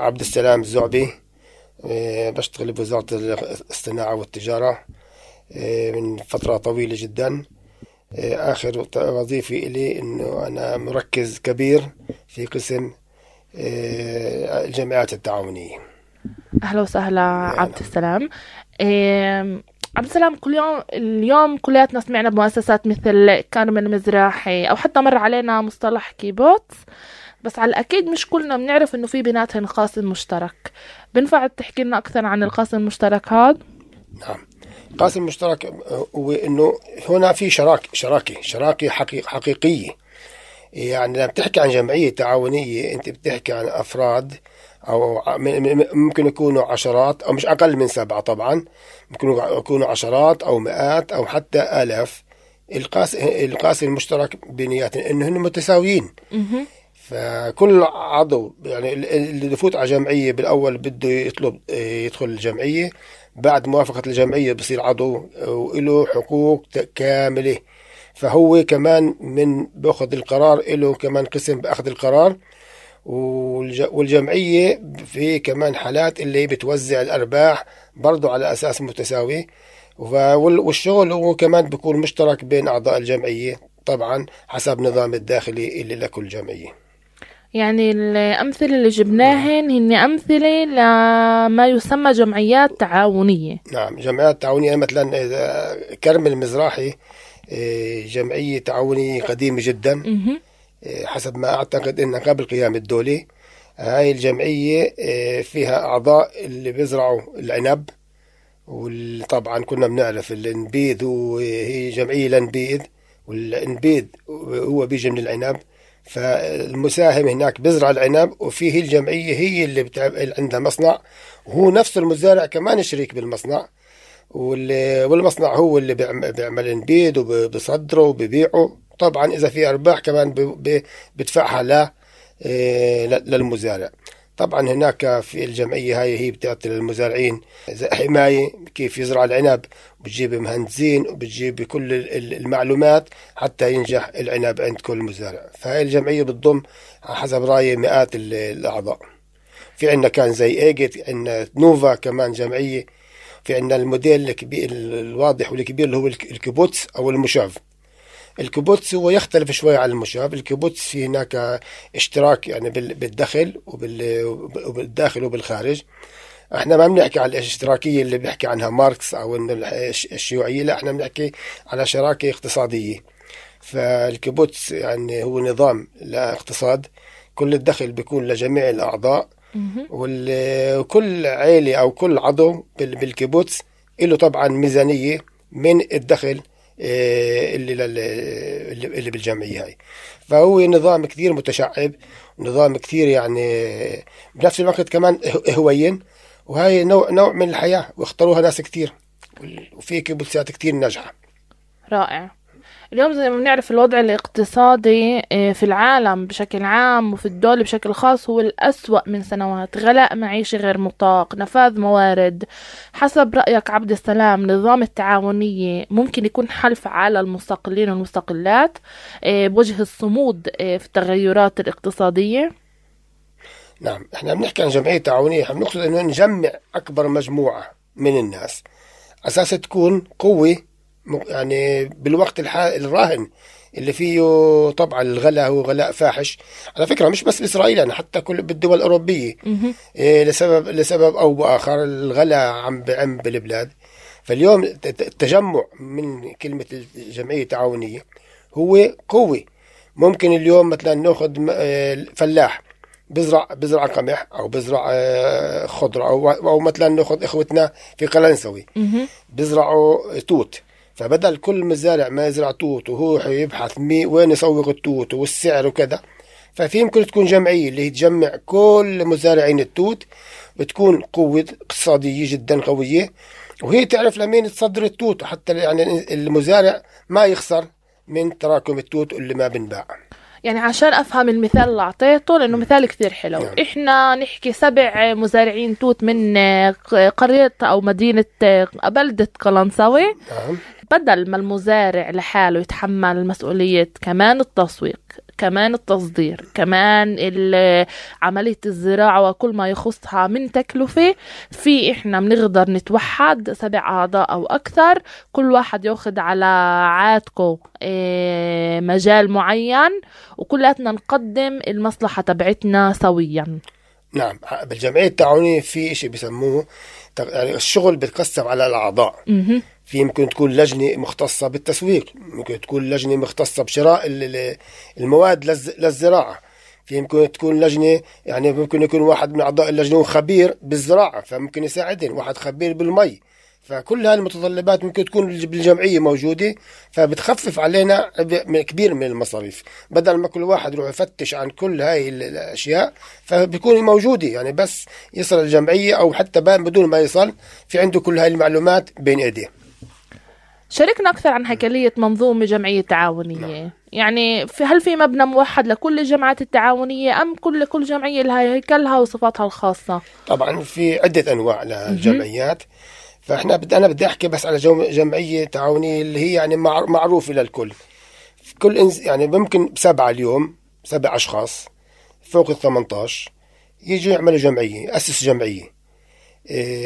عبد السلام الزعبي آه، بشتغل بوزارة الصناعة والتجارة آه، من فترة طويلة جدا. آه، آخر وظيفة إلي إنه أنا مركز كبير في قسم الجامعات التعاونية. أهلا وسهلا عبد السلام. عبد السلام كل يوم اليوم كلياتنا سمعنا بمؤسسات مثل كارمن مزراحي أو حتى مر علينا مصطلح كيبوتس بس على الأكيد مش كلنا بنعرف إنه في بيناتهم قاسم مشترك. بنفع تحكي لنا أكثر عن القاسم المشترك هذا؟ نعم. القاسم المشترك هو إنه هنا في شراك شراكة شراكة حقيق حقيقية. يعني لما بتحكي عن جمعية تعاونية أنت بتحكي عن أفراد أو ممكن يكونوا عشرات أو مش أقل من سبعة طبعا. ممكن يكونوا عشرات أو مئات أو حتى آلاف. القاسم القاسم المشترك بينياتهم إنه هن متساويين. فكل عضو يعني اللي بفوت على جمعية بالأول بده يطلب يدخل الجمعية. بعد موافقة الجمعية بصير عضو وله حقوق كاملة. فهو كمان من بأخذ القرار له كمان قسم بأخذ القرار. والجمعية في كمان حالات اللي بتوزع الأرباح برضو على أساس متساوي. والشغل هو كمان بيكون مشترك بين أعضاء الجمعية طبعا حسب نظام الداخلي اللي لكل جمعية. يعني الأمثلة اللي جبناهن هن أمثلة لما يسمى جمعيات تعاونية. نعم جمعيات تعاونية مثلا كرم المزراحي آه، جمعية تعاونية قديمة جدا. آه، حسب ما أعتقد أنها قبل قيام الدولة هاي الجمعية آه، فيها أعضاء اللي بيزرعوا العنب. وطبعا كنا بنعرف الإنبيذ هي جمعية لنبيذ والإنبيذ هو بيجي من العنب. فالمساهم هناك بزرع العنب وفيه الجمعية هي اللي بتعب عندها مصنع وهو نفس المزارع كمان شريك بالمصنع. والمصنع هو اللي بيعمل انبيد وبصدره وببيعه. طبعا إذا في أرباح كمان بدفعها آه، للمزارع. طبعا هناك في الجمعية هاي هي بتعطي للمزارعين حماية كيف يزرع العنب بتجيب مهندسين وبتجيب كل المعلومات حتى ينجح العنب عند كل مزارع. فهاي الجمعية بتضم حسب رأيي مئات الأعضاء. في عندنا كان زي ايجد عندنا نوفا كمان جمعية في عندنا الموديل الواضح والكبير اللي هو الكيبوتس أو الموشاف. الكيبوتس هو يختلف شوي عن الموشاف الكيبوتس في هناك اشتراك يعني بالدخل وبالداخل وبالخارج. إحنا ما بنحكي على الاشتراكية اللي بيحكي عنها ماركس أو الشيوعية لا إحنا بنحكي على شراكة اقتصادية. فالكيبوتس يعني هو نظام لاقتصاد. كل الدخل بيكون لجميع الأعضاء. وكل عيلة أو كل عضو بالكيبوتس له طبعا ميزانية من الدخل اللي اللي بالجمعيه هاي. فهو نظام كثير متشعب نظام كثير يعني بنفس الوقت كمان هوين وهي نوع نوع من الحياة واختاروها ناس كثير وفي كبسات كثير ناجحة. رائع. اليوم زي ما بنعرف الوضع الاقتصادي آه، في العالم بشكل عام وفي الدولة بشكل خاص هو الأسوأ من سنوات. غلاء معيشي غير مطاق نفاذ موارد. حسب رأيك عبد السلام نظام التعاونية ممكن يكون حل فعال للمستقلين والمستقلات؟ آه، بوجه الصمود آه، في التغيرات الاقتصادية؟ نعم إحنا بنحكي عن جمعية تعاونية إحنا بنقصد إنه نجمع أكبر مجموعة من الناس. أساس تكون قوة يعني بالوقت الراهن اللي فيه طبعا الغلاء هو غلاء فاحش. على فكرة مش بس باسرائيل يعني حتى كل بالدول الأوروبية. إيه لسبب لسبب أو بآخر الغلاء عم بعم بالبلاد. فاليوم التجمع من كلمة الجمعية التعاونية هو قوة. ممكن اليوم مثلا نأخذ آه، فلاح بزرع بزرع قمح أو بزرع آه، خضرة أو أو مثلا نأخذ إخوتنا في قلنسوي. بزرعوا توت. فبدل كل مزارع ما يزرع توت وهو يبحث مي وين يسوق التوت والسعر وكذا ففي يمكن تكون جمعية اللي تجمع كل مزارعين التوت بتكون قوة اقتصادية جدا قوية وهي تعرف لمين تصدر التوت حتى يعني المزارع ما يخسر من تراكم التوت اللي ما بنباع. يعني عشان أفهم المثال اللي أعطيته لأنه مثال كثير حلو نعم. إحنا نحكي سبع مزارعين توت من قرية أو مدينة بلدة قلنساوي نعم. بدل ما المزارع لحاله يتحمل مسؤولية كمان التسويق كمان التصدير كمان عملية الزراعة وكل ما يخصها من تكلفة. في إحنا بنقدر نتوحد سبع أعضاء أو أكثر. كل واحد ياخد على عاتقه إيه، مجال معين وكلاتنا نقدم المصلحة تبعتنا سويا. نعم بالجمعية التعاونية في شيء بيسموه تق- يعني الشغل بيتقسم على الأعضاء. مهم. في يمكن تكون لجنة مختصة بالتسويق ممكن تكون لجنة مختصة بشراء ال- ال- المواد للز- للزراعة. في يمكن تكون لجنة يعني ممكن يكون واحد من أعضاء اللجنة هو خبير بالزراعة فممكن يساعدهم واحد خبير بالمي فكل هذه المتطلبات ممكن تكون بالجمعية موجودة فبتخفف علينا كبير من المصاريف. بدل ما كل واحد يروح يفتش عن كل هاي ال- الأشياء فبيكون موجودة. يعني بس يصل الجمعية أو حتى بدون ما يصل في عنده كل هاي المعلومات بين إيديه. شاركنا أكثر عن هيكلية منظومة جمعية تعاونية. يعني في هل في مبنى موحد لكل الجمعيات التعاونية أم كل كل جمعية لها هيكلها وصفاتها الخاصة؟ طبعا في عدة أنواع للجمعيات. فإحنا بد أنا بدي أحكي بس على جمعية تعاونية اللي هي يعني مع- معروفة للكل. كل إنس يعني ممكن سبعة اليوم سبع أشخاص فوق ال 18 يجوا يعملوا جمعية ياسس جمعية. إيه،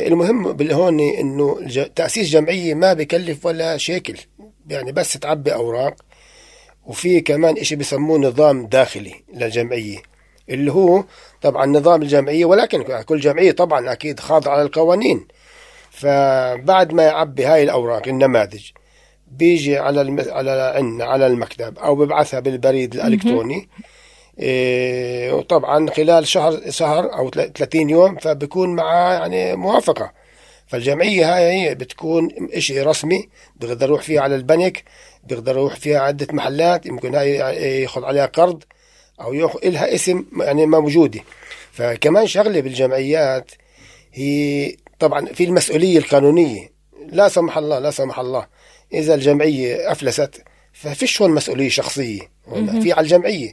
المهم بالهون إنه تأسيس جمعية ما بكلف ولا شيكل. يعني بس تعبي أوراق. وفي كمان إشي بيسموه نظام داخلي للجمعية اللي هو طبعا نظام الجمعية ولكن كل جمعية طبعا أكيد خاضعة للقوانين. فبعد ما يعبي هاي الأوراق النماذج بيجي على الم... على عنا على المكتب أو ببعثها بالبريد الإلكتروني. إيه وطبعا خلال شهر شهر أو 30 يوم فبكون معاه يعني موافقة. فالجمعية هاي هي بتكون إشي رسمي بيقدر يروح فيها على البنك بيقدر يروح فيها عدة محلات يمكن هاي ياخذ عليها قرض أو ياخذ إلها اسم يعني موجودة. فكمان شغلة بالجمعيات هي طبعا في المسؤولية القانونية. لا سمح الله لا سمح الله إذا الجمعية أفلست ففيش هون مسؤولية شخصية هون في على الجمعية.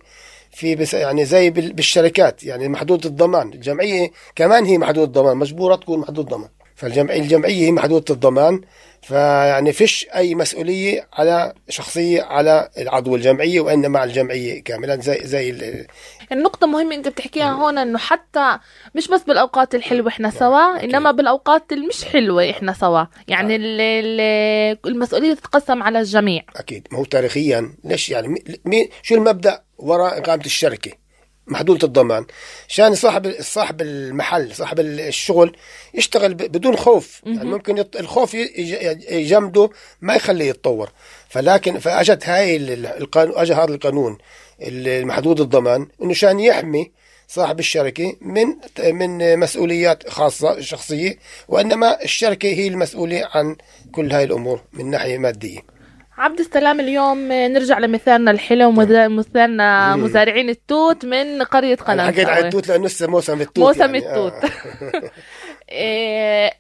في بس يعني زي بال- بالشركات يعني محدود الضمان. الجمعية كمان هي محدود الضمان مجبورة تكون محدود ضمان فالجمعية الجمعية هي محدودة الضمان. فيعني فيش أي مسؤولية على شخصية على العضو الجمعية وإنما على الجمعية كاملا زي زي ال- النقطة مهمة أنت بتحكيها هون إنه حتى مش بس بالأوقات الحلوة إحنا سوا إنما بالأوقات المش حلوة إحنا سوا. يعني ال- ال- المسؤولية تتقسم على الجميع. أكيد. ما هو تاريخيا ليش يعني؟ مي- مين شو المبدأ وراء إقامة الشركة؟ محدودة الضمان. عشان صاحب صاحب المحل صاحب الشغل يشتغل بدون خوف. يعني ممكن الخوف يجمده ما يخليه يتطور. فلكن فاجت هاي ال- القانون اجى هذا القانون المحدود الضمان إنه عشان يحمي صاحب الشركة من من مسؤوليات خاصة شخصية وإنما الشركة هي المسؤولة عن كل هاي الأمور من ناحية مادية. عبد السلام اليوم نرجع لمثالنا الحلو ومث- مثالنا مزارعين التوت من قرية أنا حكيت قناة التوت لأنه لسه موسم التوت موسم يعني. التوت. آه.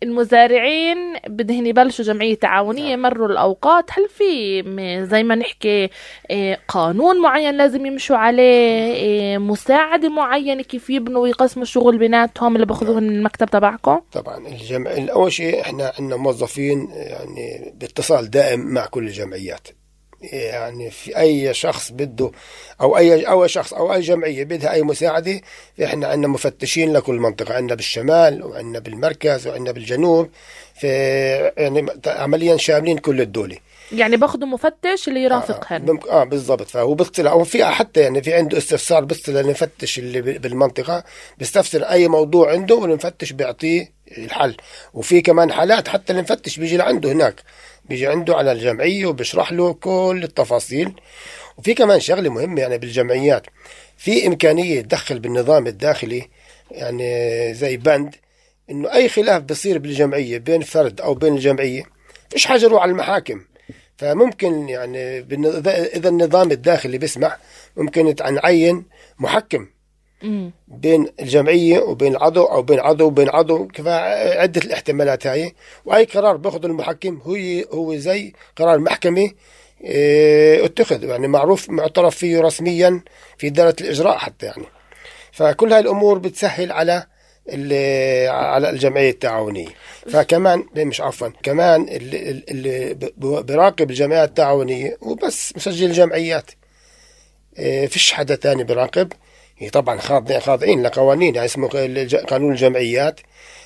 المزارعين بدهن يبلشوا جمعية تعاونية مروا الأوقات. هل في زي ما نحكي إيه، قانون معين لازم يمشوا عليه؟ إيه، مساعدة معينة كيف يبنوا ويقسموا الشغل بيناتهم اللي بأخذوه من المكتب تبعكم؟ طبعا الجمع اول شيء إحنا عندنا موظفين يعني باتصال دائم مع كل الجمعيات. يعني في أي شخص بده أو أي أو شخص أو أي جمعية بدها أي مساعدة إحنا عندنا مفتشين لكل منطقة عندنا بالشمال وعندنا بالمركز وعندنا بالجنوب في يعني عمليا شاملين كل الدولة. يعني باخذوا مفتش اللي يرافقهن ممكن آه بالضبط. فهو بيطلع أو في حتى يعني في عنده استفسار بيطلع للمفتش اللي بالمنطقة بيستفسر أي موضوع عنده والمفتش بيعطيه الحل. وفي كمان حالات حتى المفتش بيجي لعنده هناك. بيجي عنده على الجمعية وبيشرح له كل التفاصيل. وفي كمان شغلة مهمة يعني بالجمعيات. في إمكانية يتدخل بالنظام الداخلي يعني زي بند إنه أي خلاف بصير بالجمعية بين فرد أو بين الجمعية فيش يروح على المحاكم. فممكن يعني إذا- النظام الداخلي بيسمح ممكن نعين محكم. بين الجمعية وبين العضو أو بين عضو وبين عضو كيف عدة الاحتمالات هاي. واي قرار باخذ المحكم هو هو زي قرار محكمه إيه، اتخذ يعني معروف معترف فيه رسميا في اداره الإجراء حتى يعني. فكل هاي الأمور بتسهل على على الجمعية التعاونية. فكمان مش عفوا كمان اللي, اللي ب- بيراقب الجمعيات التعاونية وبس مسجل الجمعيات آه، فيش حدا تاني بيراقب هي طبعا خاضعين خاضعين لقوانين يعني اسمه قانون الجمعيات.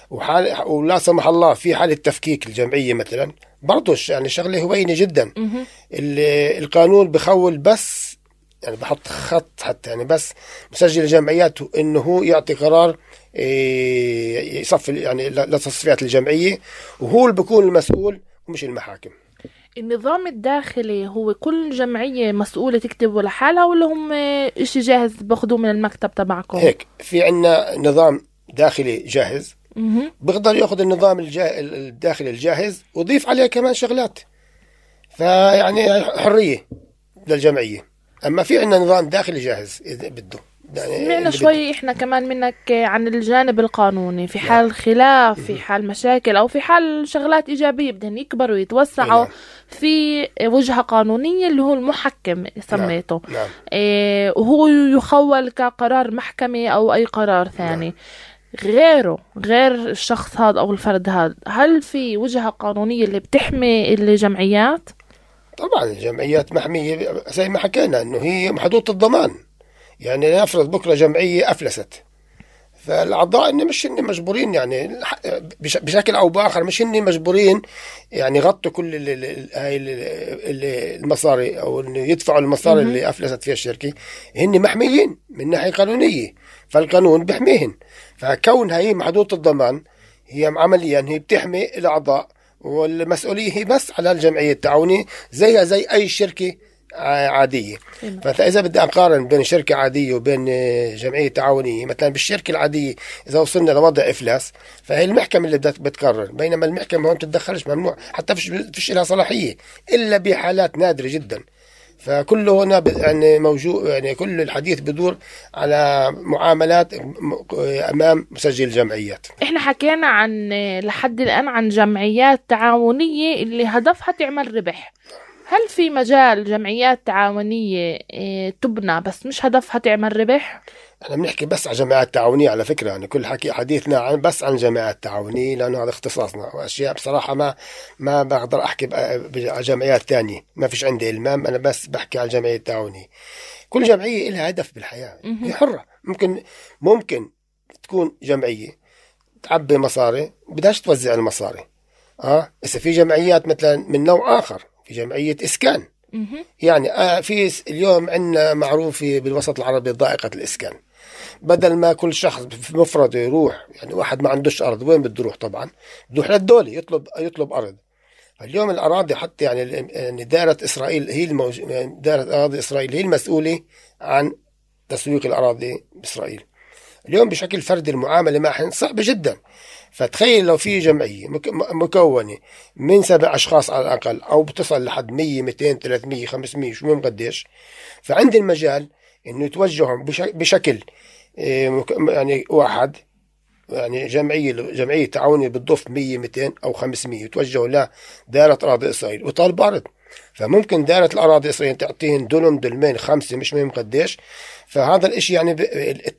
وحال ولا سمح الله في حالة تفكيك الجمعية مثلا برضه يعني شغلة هوينة جدا. القانون بخول بس يعني بحط خط حتى يعني بس مسجل الجمعيات إنه هو يعطي قرار إيه، يصفي يعني لتصفيات الجمعية وهو اللي بيكون المسؤول ومش المحاكم. النظام الداخلي هو كل جمعية مسؤولة تكتبه لحالها ولا هم إشي جاهز باخدوه من المكتب تبعكم؟ هيك في عندنا نظام داخلي جاهز. بيقدر يأخذ النظام الجا... الداخلي الجاهز ويضيف عليه كمان شغلات. فيعني حرية للجمعية. أما في عندنا نظام داخلي جاهز إذا بده. يعني سمعنا شوي إحنا كمان منك عن الجانب القانوني في حال خلاف في حال مشاكل أو في حال شغلات إيجابية بدهم يكبروا يتوسعوا نعم. في وجهة قانونية اللي هو المحكم سميته. بده. نعم. إيه وهو يخول كقرار محكمة أو أي قرار ثاني. غيره غير الشخص هذا أو الفرد هذا هل في وجهة قانونية اللي بتحمي الجمعيات؟ طبعا الجمعيات محمية زي ما حكينا إنه هي محدودة الضمان. يعني نفرض بكرة جمعية أفلست. فالأعضاء إن مش هن مجبورين يعني بشكل أو بآخر مش هن مجبورين يعني يغطوا كل هاي ال- ال- المصاري أو إنه يدفعوا المصاري اللي أفلست فيها الشركة. هن محميين من ناحية قانونية فالقانون بيحميهن. فكونها هي محدودة الضمان هي عمليا هي بتحمي الأعضاء والمسؤولية هي بس على الجمعية التعاونية زيها زي أي شركة ع- عاديه نعم. فاذا بدي أقارن بين شركة عادية وبين آه، جمعية تعاونية مثلا بالشركة العادية إذا وصلنا لوضع إفلاس فهي المحكمة اللي بدها بتقرر بينما المحكمة ما بتتدخلش ممنوع حتى فيش فيش لها صلاحية إلا بحالات نادرة جدا. فكله هنا يعني موجود يعني كل الحديث بدور على معاملات م- أمام مسجل الجمعيات إحنا حكينا عن لحد الآن عن جمعيات تعاونية اللي هدفها تعمل ربح. هل في مجال جمعيات تعاونية إيه، تبنى بس مش هدفها تعمل ربح؟ إحنا بنحكي بس عن جماعات تعاونية على فكرة يعني كل حكي حديثنا عن بس عن جماعات تعاونية لأنه هذا اختصاصنا. وأشياء بصراحة ما ما بقدر أحكي عن جمعيات تانية. ما فيش عندي إلمام أنا بس بحكي عن الجمعيه التعاونيه كل جمعية لها هدف بالحياة. هي حرة. ممكن ممكن تكون جمعية تعبي مصاري بدهاش توزع المصاري. آه هسه في جمعيات مثلا من نوع آخر. في جمعية إسكان. مهم. يعني آه في اليوم عندنا معروف بالوسط العربي ضائقة الإسكان. بدل ما كل شخص مفرده يروح يعني واحد ما عندوش أرض وين بده يروح؟ طبعا بده للدولة يطلب يطلب أرض. اليوم الأراضي حتى يعني يعني دائرة إسرائيل هي الموج... يعني دائرة أراضي إسرائيل هي المسؤولة عن تسويق الأراضي بإسرائيل. اليوم بشكل فردي المعاملة معهن صعبة جدا. فتخيل لو في جمعية مكونة من سبع أشخاص على الأقل أو بتصل لحد 100 200 300 500 شو مهم قديش. فعندي المجال إنه يتوجهوا بش- بشكل مك- يعني واحد يعني جمعية جمعية تعاونية بتضيف 100 200 أو 500 يتوجهوا لدائرة أراضي إسرائيل وطالب عرض فممكن دائرة الأراضي الإسرائيلية تعطيهم دلم دلمين خمسة مش مهم قديش. فهذا الإشي يعني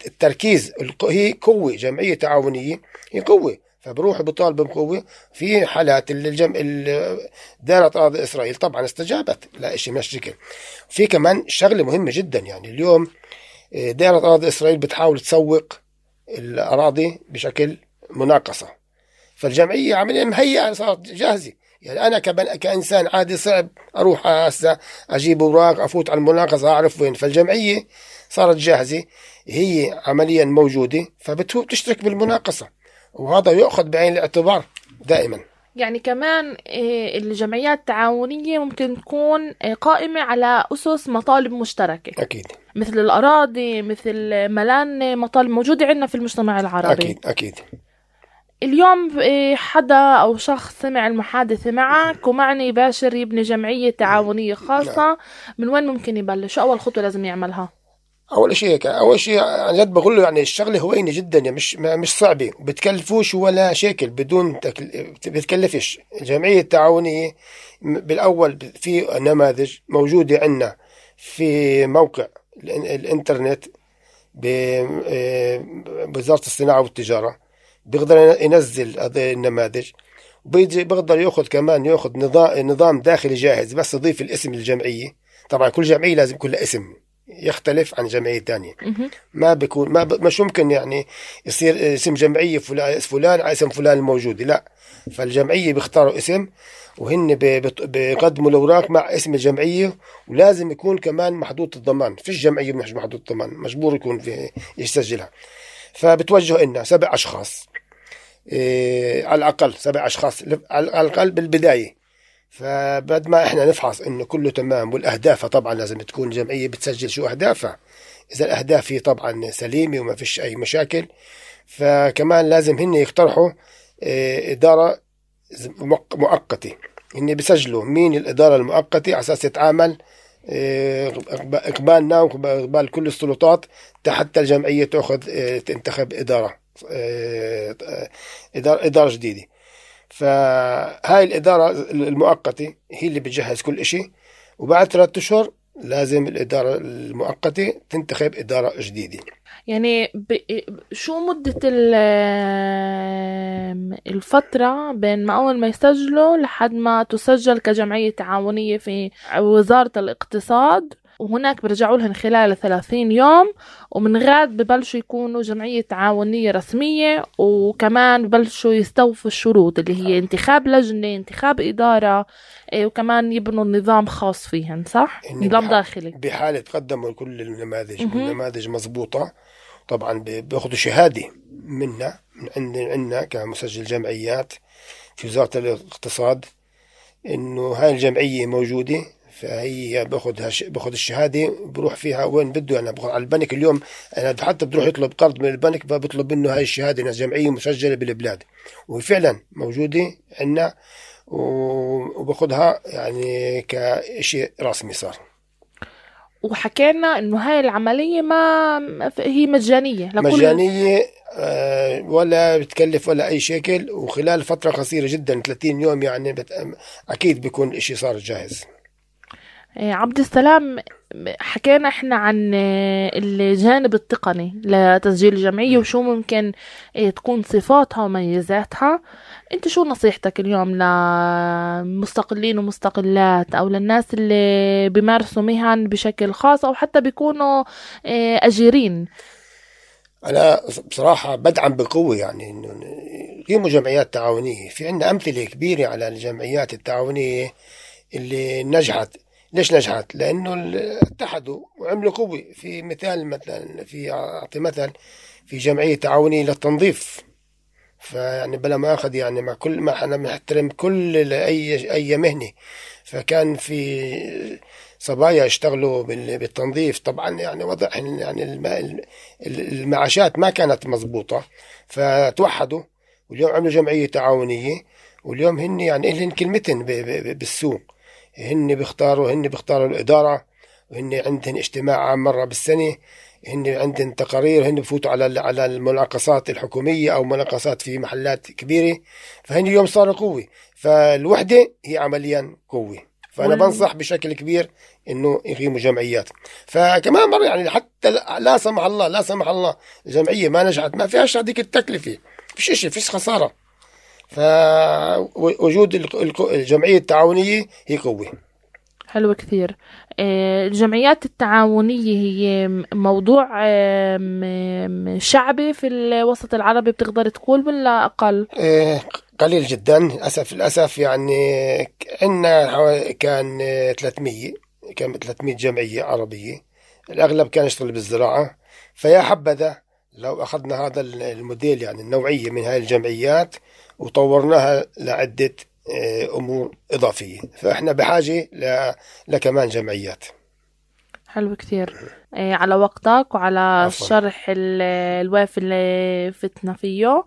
التركيز هي قوة جمعية تعاونية هي قوة. فبروحوا بطالبوا بقوة في حالات اللي الجم... ال- دائرة أراضي إسرائيل. طبعا استجابت لا شيء مش شكل. في كمان شغلة مهمة جدا يعني اليوم آه، دائرة أراضي إسرائيل بتحاول تسوق الأراضي بشكل مناقصة. فالجمعية عملية مهيئة صارت جاهزة. يعني أنا كبن... كإنسان عادي صعب أروح هسه أجيب أوراق أفوت على المناقصة أعرف وين. فالجمعية صارت جاهزة هي عمليا موجودة فبتشترك بالمناقصة. وهذا يؤخذ بعين الاعتبار دائما. يعني كمان إيه، الجمعيات التعاونية ممكن تكون إيه، قائمة على أسس مطالب مشتركة. أكيد. مثل الأراضي مثل ملان مطالب موجودة عندنا في المجتمع العربي. أكيد أكيد. اليوم إيه، حدا أو شخص سمع المحادثة معك ومعني باشر يبني جمعية تعاونية خاصة من وين ممكن يبلش؟ أول خطوة لازم يعملها. أول شيء هيك. أول شيء عن جد بقول له يعني الشغلة هوينة جدا يعني مش مش صعبة. بتكلفوش ولا شيكل بدون تكل... بتكلفش. الجمعيه التعاونيه بالأول في نماذج موجودة عندنا في موقع الإنترنت آه، بوزارة الصناعة والتجارة. بيقدر ينزل النماذج. وبيجي بيقدر يأخذ كمان يأخذ نظام نظام داخلي جاهز بس يضيف الاسم للجمعية. طبعا كل جمعية لازم لها اسم. يختلف عن جمعية ثانية. ما بيكون ما ب... مش ممكن يعني يصير اسم جمعية فلان فلان على اسم فلان الموجود لا. فالجمعية بيختاروا اسم وهن بيقدموا الأوراق مع اسم الجمعية ولازم يكون كمان محدود الضمان. فيش جمعية مش محدود الضمان مجبور يكون في يسجلها. فبتوجهوا لنا سبع أشخاص. إيه على الأقل سبع أشخاص على الأقل بالبداية. فبعد ما إحنا نفحص إنه كله تمام والأهداف طبعا لازم تكون جمعية بتسجل شو أهدافها. إذا الأهداف هي طبعا سليمة وما فيش أي مشاكل فكمان لازم هن يقترحوا إيه، إدارة مؤقتة. هن بيسجلوا مين الإدارة المؤقتة على أساس تتعامل إيه، إقب- إقبالنا وإقبال كل السلطات حتى الجمعية تأخذ إيه، تنتخب اداره إدارة جديدة. فهاي الإدارة المؤقتة هي اللي بتجهز كل إشي وبعد ثلاثة أشهر لازم الإدارة المؤقتة تنتخب إدارة جديدة. يعني ب... شو مدة ال... الفترة بين ما أول ما يسجلوا لحد ما تسجل كجمعية تعاونية في وزارة الاقتصاد؟ وهناك برجعوا لهم خلال 30 يوم ومن غاد ببلشوا يكونوا جمعية تعاونية رسمية وكمان ببلشوا يستوفوا الشروط اللي هي انتخاب لجنة انتخاب إدارة إيه، وكمان يبنوا نظام خاص فيهم صح؟ نظام بح- داخلي بحالة قدموا كل النماذج مهم. والنماذج مزبوطة طبعا بياخذوا شهادة منا من عندنا عندنا كمسجل جمعيات في وزارة الاقتصاد إنه هاي الجمعية موجودة فهي باخذ باخذ الشهادة بروح فيها وين بده أنا باخذ على البنك اليوم أنا حتى بروح يطلب قرض من البنك بطلب منه هاي الشهادة. انها جمعية مسجلة بالبلاد. وفعلا موجودة عندنا وباخذها يعني كشيء رسمي صار. وحكينا إنه هاي العملية ما هي مجانية لكل مجانية آه، ولا بتكلف ولا أي شكل. وخلال فترة قصيرة جدا 30 يوم يعني بت... أكيد بيكون الإشي صار جاهز. عبد السلام حكينا إحنا عن إيه، الجانب التقني لتسجيل الجمعية وشو ممكن إيه، تكون صفاتها وميزاتها أنت شو نصيحتك اليوم لمستقلين ومستقلات أو للناس اللي بيمارسوا مهن بشكل خاص أو حتى بيكونوا إيه، أجيرين؟ أنا بصراحة بدعم بقوة يعني إنه يقيموا جمعيات تعاونية. في عندنا أمثلة كبيرة على الجمعيات التعاونية اللي نجحت. ليش نجحت؟ لأنه اتحدوا وعملوا قوة في مثال مثلا في أعطي مثل في جمعية تعاونية للتنظيف. فيعني بلا ما أخذ يعني مع كل ما إحنا بنحترم كل اي أي مهنة. فكان في صبايا يشتغلوا بال- بالتنظيف. طبعا يعني وضع يعني الم- المعاشات ما كانت مضبوطة. فتوحدوا واليوم عملوا جمعية تعاونية واليوم هن يعني ب- ب- بالسوق. هن بيختاروا هن بيختاروا الإدارة وهن عندهن اجتماع عام مرة بالسنة هن عندهم تقارير هن بفوتوا على على المناقصات الحكومية أو مناقصات في محلات كبيرة فهن اليوم صاروا قوه فالوحدة هي عمليا قوه فأنا بنصح بشكل كبير إنه يقيموا جمعيات. فكمان مرة يعني حتى لا- لا سمح الله لا سمح الله الجمعية ما نجحت ما فيهاش هذيك التكلفة. فيش شيء فيش خسارة. فوجود الجمعية التعاونية هي قوة. حلو كثير. آه، الجمعيات التعاونية هي موضوع آه، شعبي في الوسط العربي بتقدر تقول ولا أقل؟ إيه، قليل جدا. للاسف للأسف يعني عندنا كان إيه، 300 كان 300 جمعية عربية. الأغلب كان يشتغل بالزراعة. فيا حبذا لو أخذنا هذا الموديل يعني النوعية من هاي الجمعيات وطورناها لعدة إيه، أمور إضافية. فإحنا بحاجة ل- لكمان جمعيات. حلو كثير. آه، على وقتك وعلى. الشرح ال- الوافي اللي فتنا فيه.